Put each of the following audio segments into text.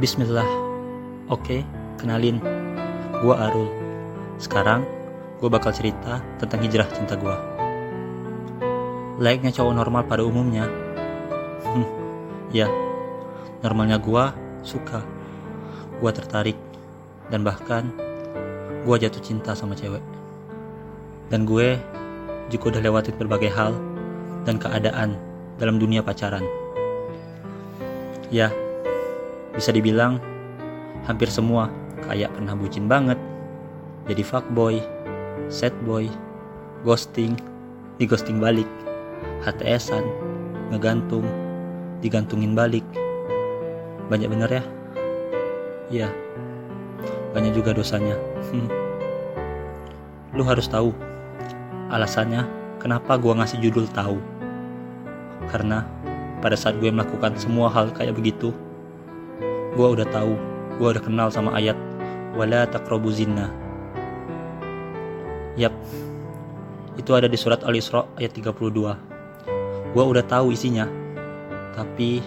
Bismillah. Oke, kenalin. Gua Arul. Sekarang gue bakal cerita tentang hijrah cinta gua. Layaknya cowok normal pada umumnya. Hmm, ya, normalnya gua suka. Gua tertarik dan bahkan gua jatuh cinta sama cewek. Dan gue juga udah lewatin berbagai hal dan keadaan dalam dunia pacaran. Ya, bisa dibilang hampir semua kayak pernah bucin banget, jadi fuckboy, sad boy, ghosting, di ghosting balik, HTSan, ngegantung, digantungin balik. Banyak bener ya? Iya, banyak juga dosanya. Lu harus tahu alasannya kenapa gua ngasih judul tahu. Karena pada saat gue melakukan semua hal kayak begitu, gue udah tahu, gue udah kenal sama ayat wala taqrabu zina. Yap, itu ada di surat Al-Isra ayat 32. Gue udah tahu isinya, tapi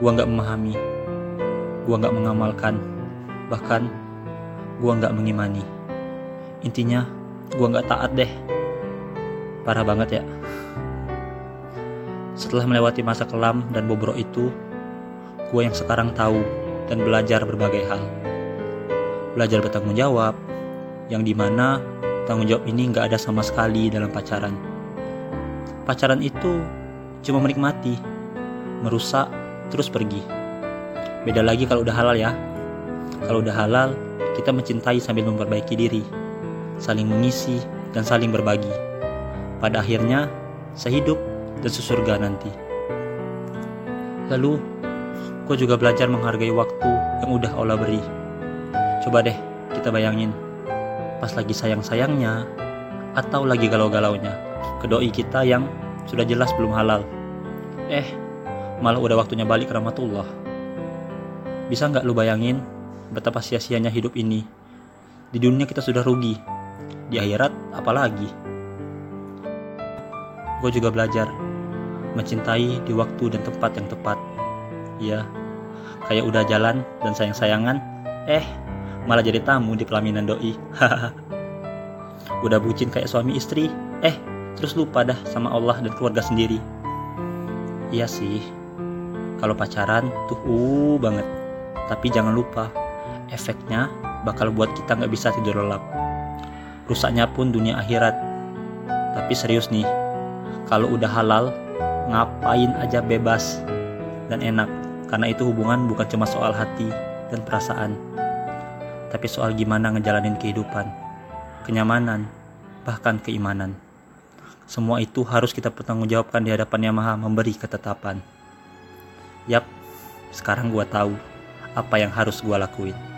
gue nggak memahami, gue nggak mengamalkan, bahkan gue nggak mengimani. Intinya, gue nggak taat deh. Parah banget ya. Setelah melewati masa kelam dan bobrok itu, gue yang sekarang tahu dan belajar berbagai hal. Belajar bertanggung jawab, yang di mana tanggung jawab ini nggak ada sama sekali dalam pacaran. Pacaran itu cuma menikmati, merusak, terus pergi. Beda lagi kalau udah halal ya. Kalau udah halal, kita mencintai sambil memperbaiki diri, saling mengisi, dan saling berbagi. Pada akhirnya, sehidup dan sesurga nanti. Lalu, gue juga belajar menghargai waktu yang udah Allah beri. Coba deh kita bayangin, pas lagi sayang-sayangnya, atau lagi galau-galaunya, ke doi kita yang sudah jelas belum halal. Eh, malah udah waktunya balik ke rahmatullah. Bisa nggak lu bayangin betapa sia-sianya hidup ini? Di dunia kita sudah rugi, di akhirat apalagi. Gue juga belajar mencintai di waktu dan tempat yang tepat. Ya, kayak udah jalan dan sayang-sayangan, eh malah jadi tamu di pelaminan doi. udah bucin kayak suami istri, eh terus lupa dah sama Allah dan keluarga sendiri. Iya sih, kalau pacaran tuh uh banget. Tapi jangan lupa, efeknya bakal buat kita nggak bisa tidur lelap. Rusaknya pun dunia akhirat. Tapi serius nih, kalau udah halal, ngapain aja bebas dan enak. Karena itu hubungan bukan cuma soal hati dan perasaan, tapi soal gimana ngejalanin kehidupan, kenyamanan, bahkan keimanan. Semua itu harus kita pertanggungjawabkan di hadapan Yang Maha memberi ketetapan. Yap, sekarang gua tahu apa yang harus gua lakuin.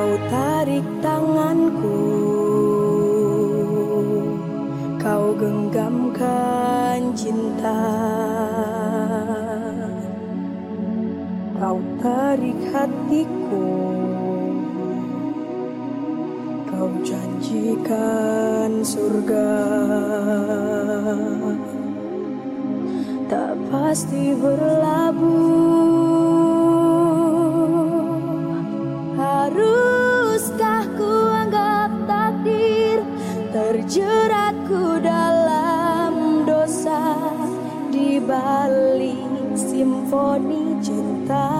Kau tarik tanganku. Kau genggamkan cinta. Kau tarik hatiku. Kau janjikan surga. Tak pasti berlabuh Terjeratku dalam dosa Di balik simfoni cinta